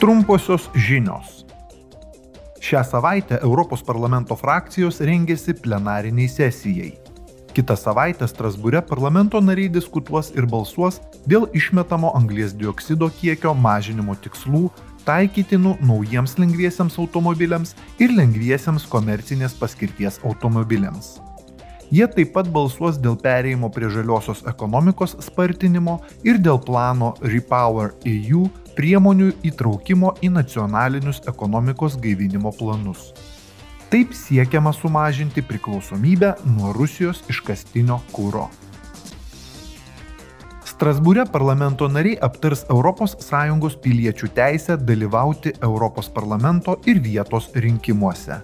Trumposios žinios. Šią savaitę Europos parlamento frakcijos rengėsi plenariniai sesijai. Kita savaitę Strasbūre parlamento nariai diskutuos ir balsuos dėl išmetamo anglies dioksido kiekio mažinimo tikslų taikytinų naujiems lengviesiems automobiliams ir lengviesiems komercinės paskirties automobiliams. Jie taip pat balsuos dėl pereimo prie žaliosios ekonomikos spartinimo ir dėl plano Repower EU priemonių įtraukimo į nacionalinius ekonomikos gaivinimo planus. Taip siekiama sumažinti priklausomybę nuo Rusijos iškastinio kūro. Strasbūre parlamento nariai aptars ES piliečių teisę dalyvauti Europos parlamento ir vietos rinkimuose.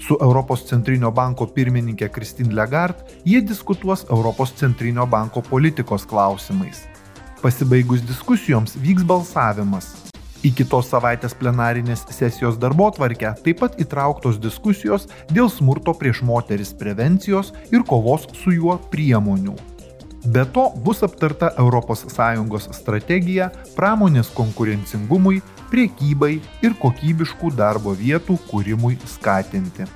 Su Europos centrinio banko pirmininkė Kristin Legard jie diskutuos Europos centrinio banko politikos klausimais. Pasibaigus diskusijoms vyks balsavimas. Į kitos savaitės plenarinės sesijos darbo tvarkę taip pat įtrauktos diskusijos dėl smurto prieš moteris prevencijos ir kovos su juo priemonių. Be to bus aptarta ES strategija pramonės konkurencingumui, priekybai ir kokybiškų darbo vietų kūrimui skatinti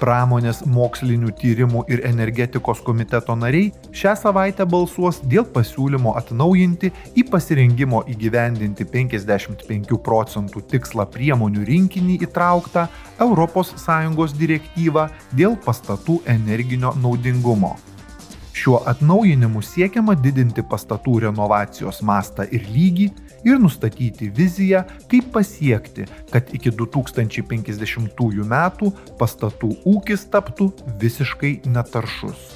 pramonės mokslinių tyrimų ir energetikos komiteto nariai šią savaitę balsuos dėl pasiūlymo atnaujinti į pasirengimo įgyvendinti 55 procentų tikslą priemonių rinkinį įtrauktą ES direktyvą dėl pastatų energinio naudingumo. Šiuo atnaujinimu siekiama didinti pastatų renovacijos mastą ir lygį ir nustatyti viziją, kaip pasiekti, kad iki 2050 metų pastatų ūkis taptų visiškai netaršus.